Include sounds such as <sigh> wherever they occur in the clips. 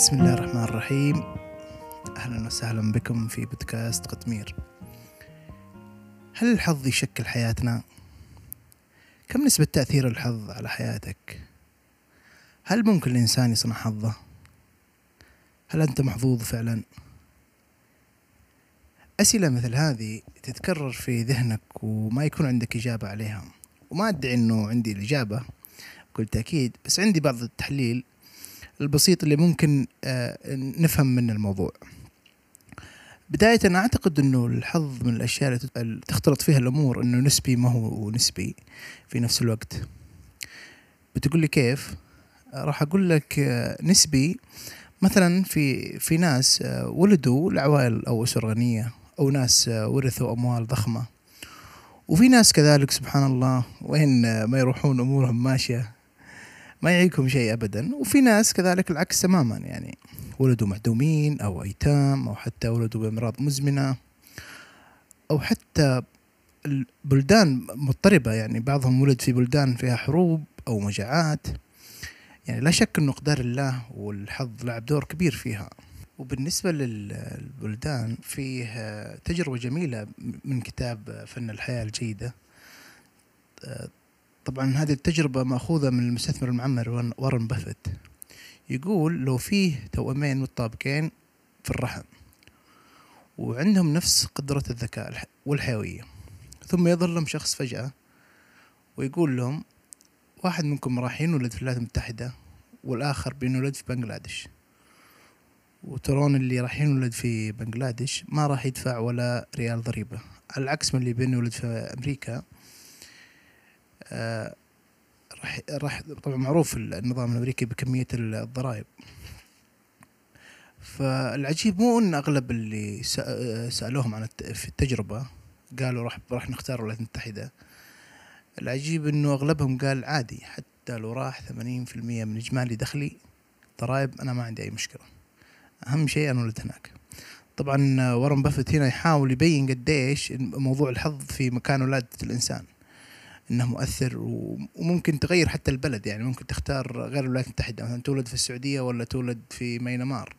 بسم الله الرحمن الرحيم أهلا وسهلا بكم في بودكاست قطمير هل الحظ يشكل حياتنا؟ كم نسبة تأثير الحظ على حياتك؟ هل ممكن الإنسان يصنع حظه؟ هل أنت محظوظ فعلا؟ أسئلة مثل هذه تتكرر في ذهنك وما يكون عندك إجابة عليها وما أدعي أنه عندي الإجابة بكل تأكيد بس عندي بعض التحليل البسيط اللي ممكن آه، نفهم من الموضوع. بداية أنا أعتقد أنه الحظ من الأشياء اللي تختلط فيها الأمور أنه نسبي ما هو نسبي في نفس الوقت. بتقول لي كيف؟ راح أقول لك آه، نسبي مثلا في في ناس آه، ولدوا لعوائل أو أسر غنية أو ناس ورثوا أموال ضخمة. وفي ناس كذلك سبحان الله وين ما يروحون أمورهم ماشية. ما يعيكم شيء ابدا. وفي ناس كذلك العكس تماما يعني ولدوا معدومين أو أيتام أو حتى ولدوا بأمراض مزمنة أو حتى البلدان مضطربة يعني بعضهم ولد في بلدان فيها حروب أو مجاعات. يعني لا شك إنه قدر الله والحظ لعب دور كبير فيها. وبالنسبة للبلدان فيه تجربة جميلة من كتاب فن الحياة الجيدة طبعا هذه التجربة مأخوذة من المستثمر المعمر وارن بافيت. يقول لو فيه توأمين متطابقين في الرحم وعندهم نفس قدرة الذكاء والحيوية ثم يظهر لهم شخص فجأة ويقول لهم واحد منكم راح ينولد في الولايات المتحدة والآخر بينولد في بنغلاديش. وترون اللي راح ينولد في بنغلاديش ما راح يدفع ولا ريال ضريبة على العكس من اللي بينولد في أمريكا راح راح طبعا معروف النظام الأمريكي بكمية الضرائب. فالعجيب مو إن أغلب اللي سألوهم عن في التجربة قالوا راح راح نختار الولايات المتحده العجيب إنه أغلبهم قال عادي حتى لو راح 80% من إجمالي دخلي ضرائب أنا ما عندي أي مشكلة. أهم شيء أنا ولدت هناك. طبعا ورن بافت هنا يحاول يبين قديش موضوع الحظ في مكان ولادة الإنسان. إنه مؤثر وممكن تغير حتى البلد يعني. ممكن تختار غير الولايات المتحدة مثلا تولد في السعودية ولا تولد في مينمار.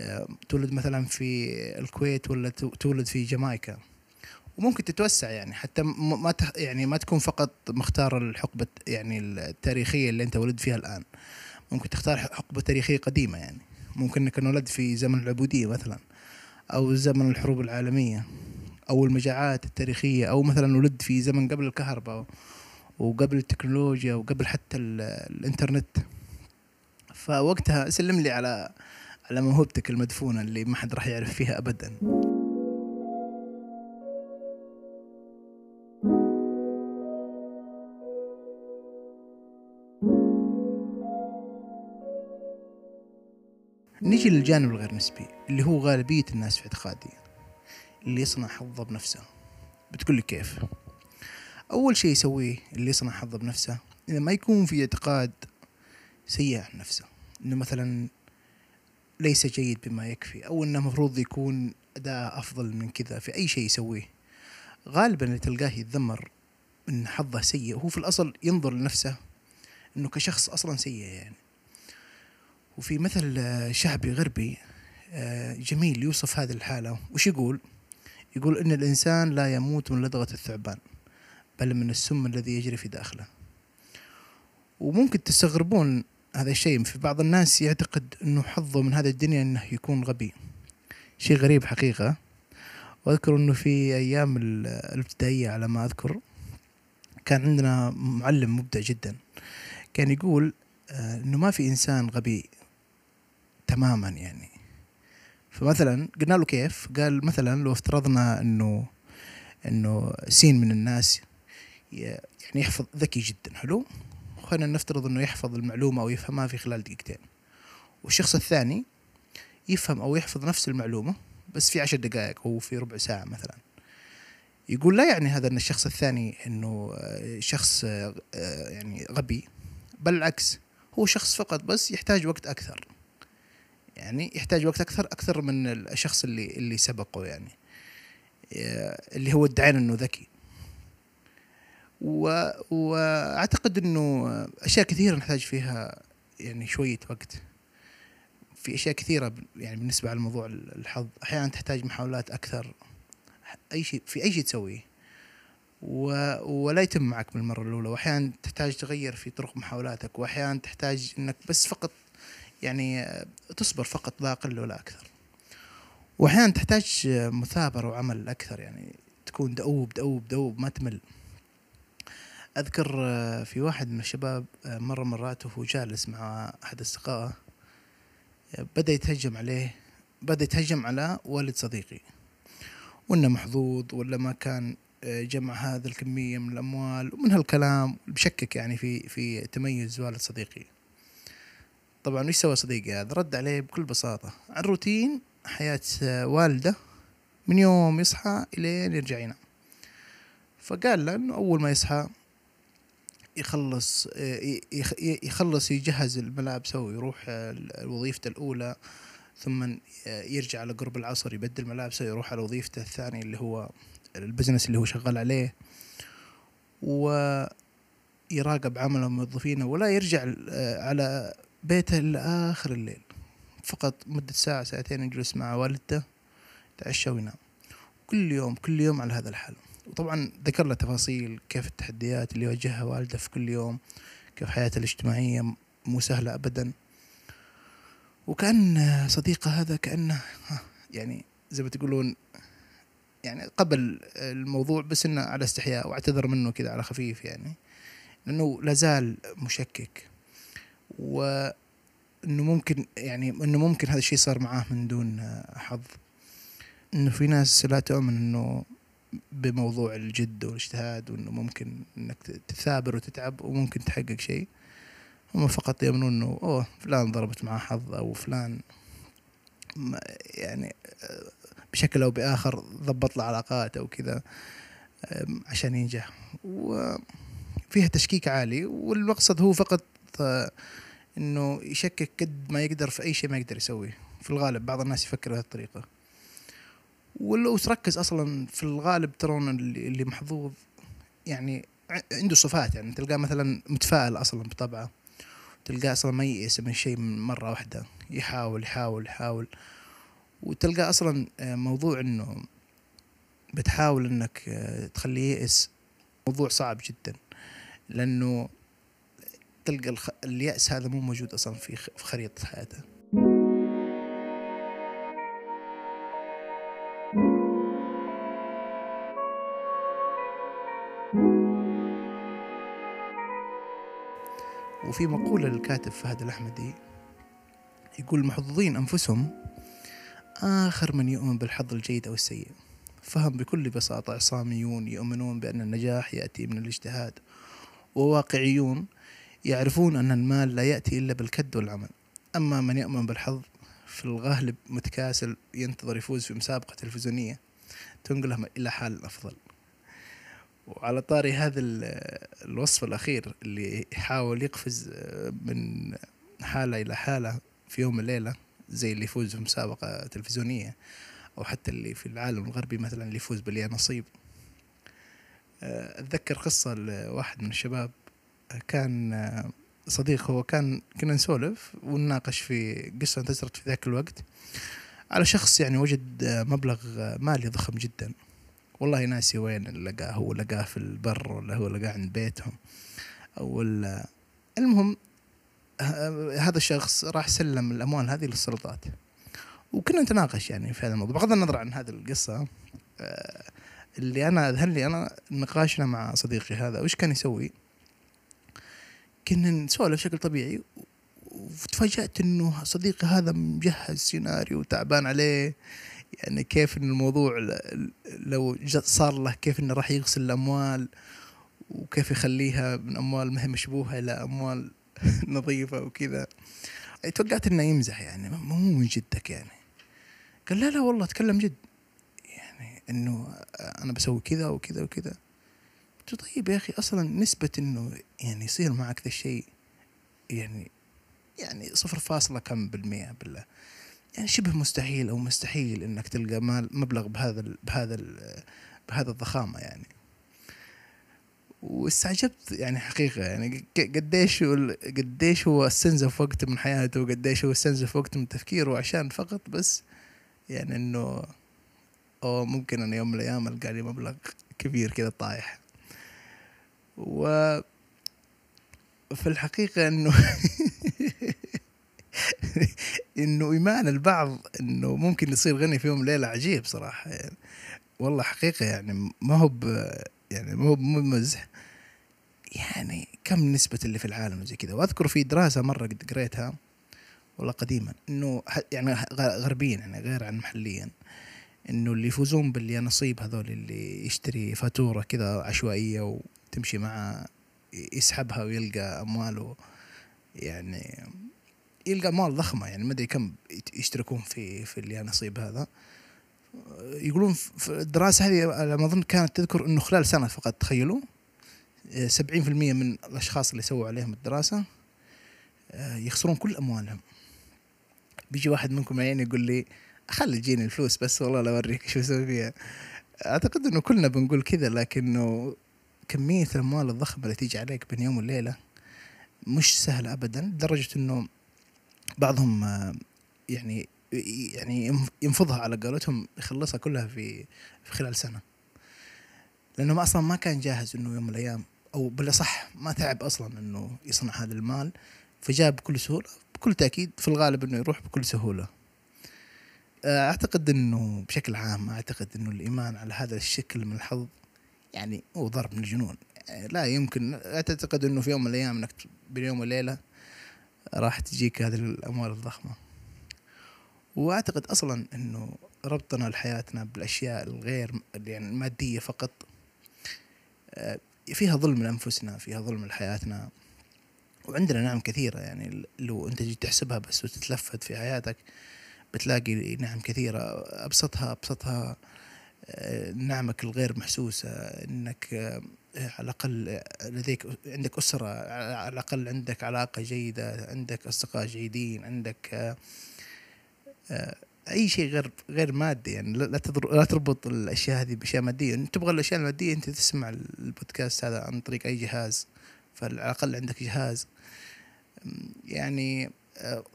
آه، تولد مثلا في الكويت ولا تولد في جامايكا. وممكن تتوسع يعني حتى ما يعني ما تكون فقط مختار الحقبة يعني التاريخية اللي أنت ولد فيها الآن. ممكن تختار حقبة تاريخية قديمة يعني. ممكن إنك انولد في زمن العبودية مثلا أو زمن الحروب العالمية. أو المجاعات التاريخية أو مثلا ولد في زمن قبل الكهرباء وقبل التكنولوجيا وقبل حتى الإنترنت. فوقتها سلم لي على على موهبتك المدفونة اللي ما حد راح يعرف فيها ابدا. نيجي للجانب الغير نسبي اللي هو غالبية الناس في اعتقادي. اللي يصنع حظه بنفسه. بتقول لي كيف؟ أول شيء يسويه اللي يصنع حظه بنفسه إذا ما يكون في اعتقاد سيء عن نفسه. إنه مثلا ليس جيد بما يكفي أو إنه مفروض يكون أداء أفضل من كذا في أي شيء يسويه. غالبا اللي تلقاه يتذمر إن حظه سيء وهو في الأصل ينظر لنفسه إنه كشخص أصلا سيء يعني. وفي مثل شعبي غربي آه، جميل يوصف هذه الحالة. وش يقول؟ يقول إن الإنسان لا يموت من لدغة الثعبان بل من السم الذي يجري في داخله. وممكن تستغربون هذا الشيء في بعض الناس يعتقد أنه حظه من هذه الدنيا أنه يكون غبي. شيء غريب حقيقة. وأذكر أنه في أيام الابتدائية على ما أذكر كان عندنا معلم مبدع جدا. كان يقول آه، أنه ما في إنسان غبي تماما يعني. فمثلا قلنا له كيف؟ قال مثلا لو افترضنا إنه إنه سين من الناس يعني يحفظ ذكي جدا حلو؟ خلينا نفترض إنه يحفظ المعلومة أو يفهمها في خلال دقيقتين. والشخص الثاني يفهم أو يحفظ نفس المعلومة بس في عشر دقائق أو في ربع ساعة مثلا. يقول لا يعني هذا إن الشخص الثاني إنه شخص يعني غبي بل العكس هو شخص فقط بس يحتاج وقت أكثر. يعني يحتاج وقت أكثر أكثر من الشخص اللي اللي سبقه يعني. اللي هو ادعينا إنه ذكي. و... وأعتقد إنه أشياء كثيرة نحتاج فيها يعني شوية وقت. في أشياء كثيرة يعني بالنسبة على موضوع ال- الحظ. أحيانا تحتاج محاولات أكثر. أي شيء في أي شيء تسويه. و... ولا يتم معك بالمرة الأولى. واحيانا تحتاج تغير في طرق محاولاتك. واحيانا تحتاج إنك بس فقط يعني تصبر فقط لا أقل ولا أكثر. واحيانا تحتاج مثابرة وعمل أكثر يعني تكون دؤوب دؤوب دؤوب ما تمل. أذكر آه، في واحد من الشباب مرة مرات وهو جالس مع أحد أصدقائه آه، بدأ يتهجم عليه بدأ يتهجم على والد صديقي. وإنه محظوظ ولا ما كان جمع هذا الكمية من الأموال ومن هالكلام بشكك يعني في في تميز والد صديقي. طبعا إيش سوى صديقي هذا؟ رد عليه بكل بساطة. عن روتين حياة آه، والده من يوم يصحى إلين يرجع ينام. فقال له إنه أول ما يصحى يخلص يخ- يخلص يجهز الملابس ويروح وظيفته الأولى ثم يرجع على قرب العصر يبدل ملابسه يروح على وظيفته الثانية اللي هو البزنس اللي هو شغال عليه ويراقب عمل موظفينه ولا يرجع على بيته إلا آخر الليل. فقط مدة ساعة ساعتين يجلس مع والدته يتعشى وينام. كل يوم كل يوم على هذا الحال. وطبعا ذكر له تفاصيل كيف التحديات اللي يواجهها والده في كل يوم كيف حياته الاجتماعية مو سهلة أبدا. وكأن صديقه هذا كأنه يعني زي ما تقولون يعني قبل الموضوع بس إنه على استحياء واعتذر منه كذا على خفيف يعني. لأنه لازال مشكك. وإنه ممكن يعني إنه ممكن هذا الشيء صار معاه من دون حظ. إنه في ناس لا تؤمن إنه بموضوع الجد والاجتهاد وإنه ممكن إنك تثابر وتتعب وممكن تحقق شيء. هم فقط يؤمنون إنه أوه فلان ضربت معاه حظ أو فلان يعني بشكل أو بآخر ضبط له علاقات أو كذا عشان ينجح. وفيها تشكيك عالي والمقصد هو فقط إنه يشكك قد ما يقدر في أي شيء ما يقدر يسويه. في الغالب بعض الناس يفكر بهذه الطريقة. ولو تركز أصلا في الغالب ترون اللي محظوظ يعني عنده صفات يعني تلقاه مثلا متفائل أصلا بطبعه. تلقاه أصلا ما ييأس من شيء من مرة واحدة. يحاول يحاول يحاول. وتلقى أصلا آه، موضوع إنه بتحاول إنك آه، تخليه ييأس. موضوع صعب جدا. لأنه تلقى الخ... اليأس هذا مو موجود أصلا في خ- في خريطة حياته. وفي مقولة للكاتب فهد الأحمدي يقول المحظوظين أنفسهم آخر من يؤمن بالحظ الجيد أو السيء. فهم بكل بساطة عصاميون يؤمنون بأن النجاح يأتي من الاجتهاد وواقعيون يعرفون أن المال لا يأتي إلا بالكد والعمل. أما من يؤمن بالحظ في الغالب متكاسل ينتظر يفوز في مسابقة تلفزيونية تنقله إلى حال أفضل. وعلى طاري هذا ال- الوصف الأخير اللي يحاول يقفز من حالة إلى حالة في يوم وليلة زي اللي يفوز في مسابقة تلفزيونية أو حتى اللي في العالم الغربي مثلا اللي يفوز باليا نصيب. آه، أتذكر قصة لواحد من الشباب آه، كان صديق هو كان كنا نسولف ونناقش في قصة انتشرت في ذاك الوقت. على شخص يعني وجد مبلغ مالي ضخم جدا. والله ناسي وين لقاه. هو لقاه في البر ولا هو لقاه عند بيتهم أو ال- المهم هذا الشخص راح سلم الأموال هذه للسلطات. وكنا نتناقش يعني في هذا الموضوع. بغض النظر عن هذه القصة آه، اللي أنا أذهل لي أنا نقاشنا مع صديقي هذا وش كان يسوي؟ كنا نسولف بشكل طبيعي. وتفاجأت إنه صديقي هذا مجهز سيناريو وتعبان عليه. يعني كيف إن الموضوع لو صار له كيف إنه راح يغسل الأموال. وكيف يخليها من أموال ما هي مشبوهة إلى أموال <laughs> نظيفة وكذا. توقعت إنه يمزح يعني مو من جدك يعني. قال لا لا والله أتكلم جد. يعني إنه أنا بسوي كذا وكذا وكذا. قلت طيب يا أخي أصلا نسبة إنه يعني يصير معك ذا الشيء يعني يعني صفر فاصلة كم بالمئة بالله يعني شبه مستحيل أو مستحيل إنك تلقى مال مبلغ بهذا ال بهذا ال بهذا الضخامة يعني. واستعجبت يعني حقيقة يعني قديش قديش هو استنزف وقت من حياته وقديش هو استنزف وقت من تفكيره عشان فقط بس يعني إنه أو ممكن ان يوم من الأيام ألقى لي مبلغ كبير كذا طايح. و في الحقيقة إنه <laughs> إنه إيمان البعض إنه ممكن يصير غني في يوم ليلة عجيب صراحة يعني. والله حقيقة يعني ما هو يعني ما هو مزح يعني كم نسبة اللي في العالم زي كذا؟ وأذكر في دراسة مرة قد قريتها والله قديما إنه يعني غربيا يعني غير عن محليا. إنه اللي يفوزون باليانصيب هذول اللي يشتري فاتورة كذا عشوائية وتمشي مع يسحبها ويلقى أمواله يعني يلقى أموال ضخمة يعني ما أدري كم يشتركون في في اليانصيب هذا. يقولون في الدراسة هذه على ما أظن كانت تذكر أنه خلال سنة فقط تخيلوا. سبعين في المية من الأشخاص اللي سووا عليهم الدراسة آه، يخسرون كل أموالهم. بيجي واحد منكم عين يقول لي خلي تجيني الفلوس بس والله لا أوريك شو أسوي فيها أعتقد أنه كلنا بنقول كذا لكنه كمية الأموال الضخمة اللي تيجي عليك بين يوم وليلة مش سهلة أبدا لدرجة أنه بعضهم آه، يعني يعني ينفضها على قولتهم يخلصها كلها في في خلال سنة. لأنه أصلا ما كان جاهز إنه يوم من الأيام أو بالأصح ما تعب أصلا إنه يصنع هذا المال فجاء بكل سهولة بكل تأكيد في الغالب إنه يروح بكل سهولة. أعتقد إنه بشكل عام أعتقد إنه الإيمان على هذا الشكل من الحظ يعني هو ضرب من الجنون يعني لا يمكن. لا تعتقد إنه في يوم من الأيام إنك بين يوم وليلة راح تجيك هذه الأموال الضخمة. وأعتقد أصلا إنه ربطنا لحياتنا بالأشياء الغير يعني المادية فقط. آه، فيها ظلم لأنفسنا فيها ظلم لحياتنا. وعندنا نعم كثيرة يعني لو أنت جيت تحسبها بس وتتلفت في حياتك بتلاقي نعم كثيرة. أبسطها أبسطها آه، نعمك الغير محسوسة إنك آه، على الأقل لديك عندك أسرة على الأقل عندك علاقة جيدة عندك أصدقاء جيدين عندك آه، أي شيء غير غير مادي. يعني لا لا تربط الأشياء هذه بأشياء مادية. انت تبغى الأشياء المادية أنت تسمع البودكاست هذا عن طريق أي جهاز فعلى الأقل عندك جهاز. يعني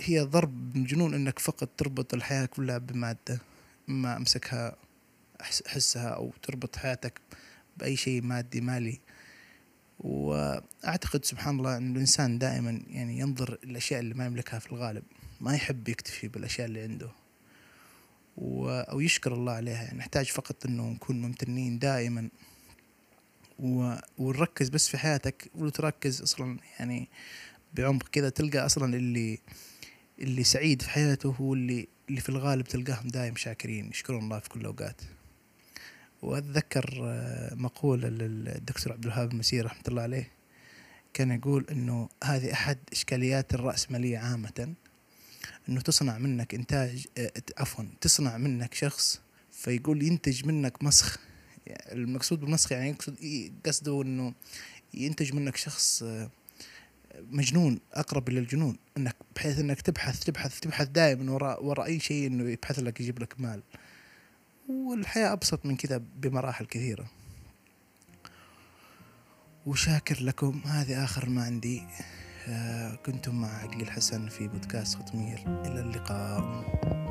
هي ضرب من جنون إنك فقط تربط الحياة كلها بمادة اما أمسكها احسها أو تربط حياتك بأي شيء مادي مالي. وأعتقد سبحان الله إن الإنسان دائما يعني ينظر الاشياء اللي ما يملكها في الغالب ما يحب يكتفي بالأشياء اللي عنده. و... أو يشكر الله عليها يعني نحتاج فقط إنه نكون ممتنين دائما. و... ونركز بس في حياتك وتركز أصلا يعني بعمق كذا تلقى أصلا اللي اللي سعيد في حياته هو اللي اللي في الغالب تلقاهم دائم شاكرين يشكرون الله في كل الاوقات وأتذكر آه، مقولة للدكتور عبد الوهاب المسير رحمة الله عليه كان يقول إنه هذه أحد إشكاليات الرأسمالية عامة إنه تصنع منك إنتاج آه، عفوا تصنع منك شخص فيقول ينتج منك مسخ. المقصود بالمسخ يعني يقصد قصده إنه ينتج منك شخص آه، مجنون أقرب إلى الجنون. إنك بحيث إنك تبحث تبحث تبحث دائما وراء وراء أي شيء إنه يبحث لك يجيب لك مال. والحياة أبسط من كذا بمراحل كثيرة. وشاكر لكم. هذه آخر ما عندي. كنتم مع عقيل حسن في بودكاست خطمير. إلى اللقاء.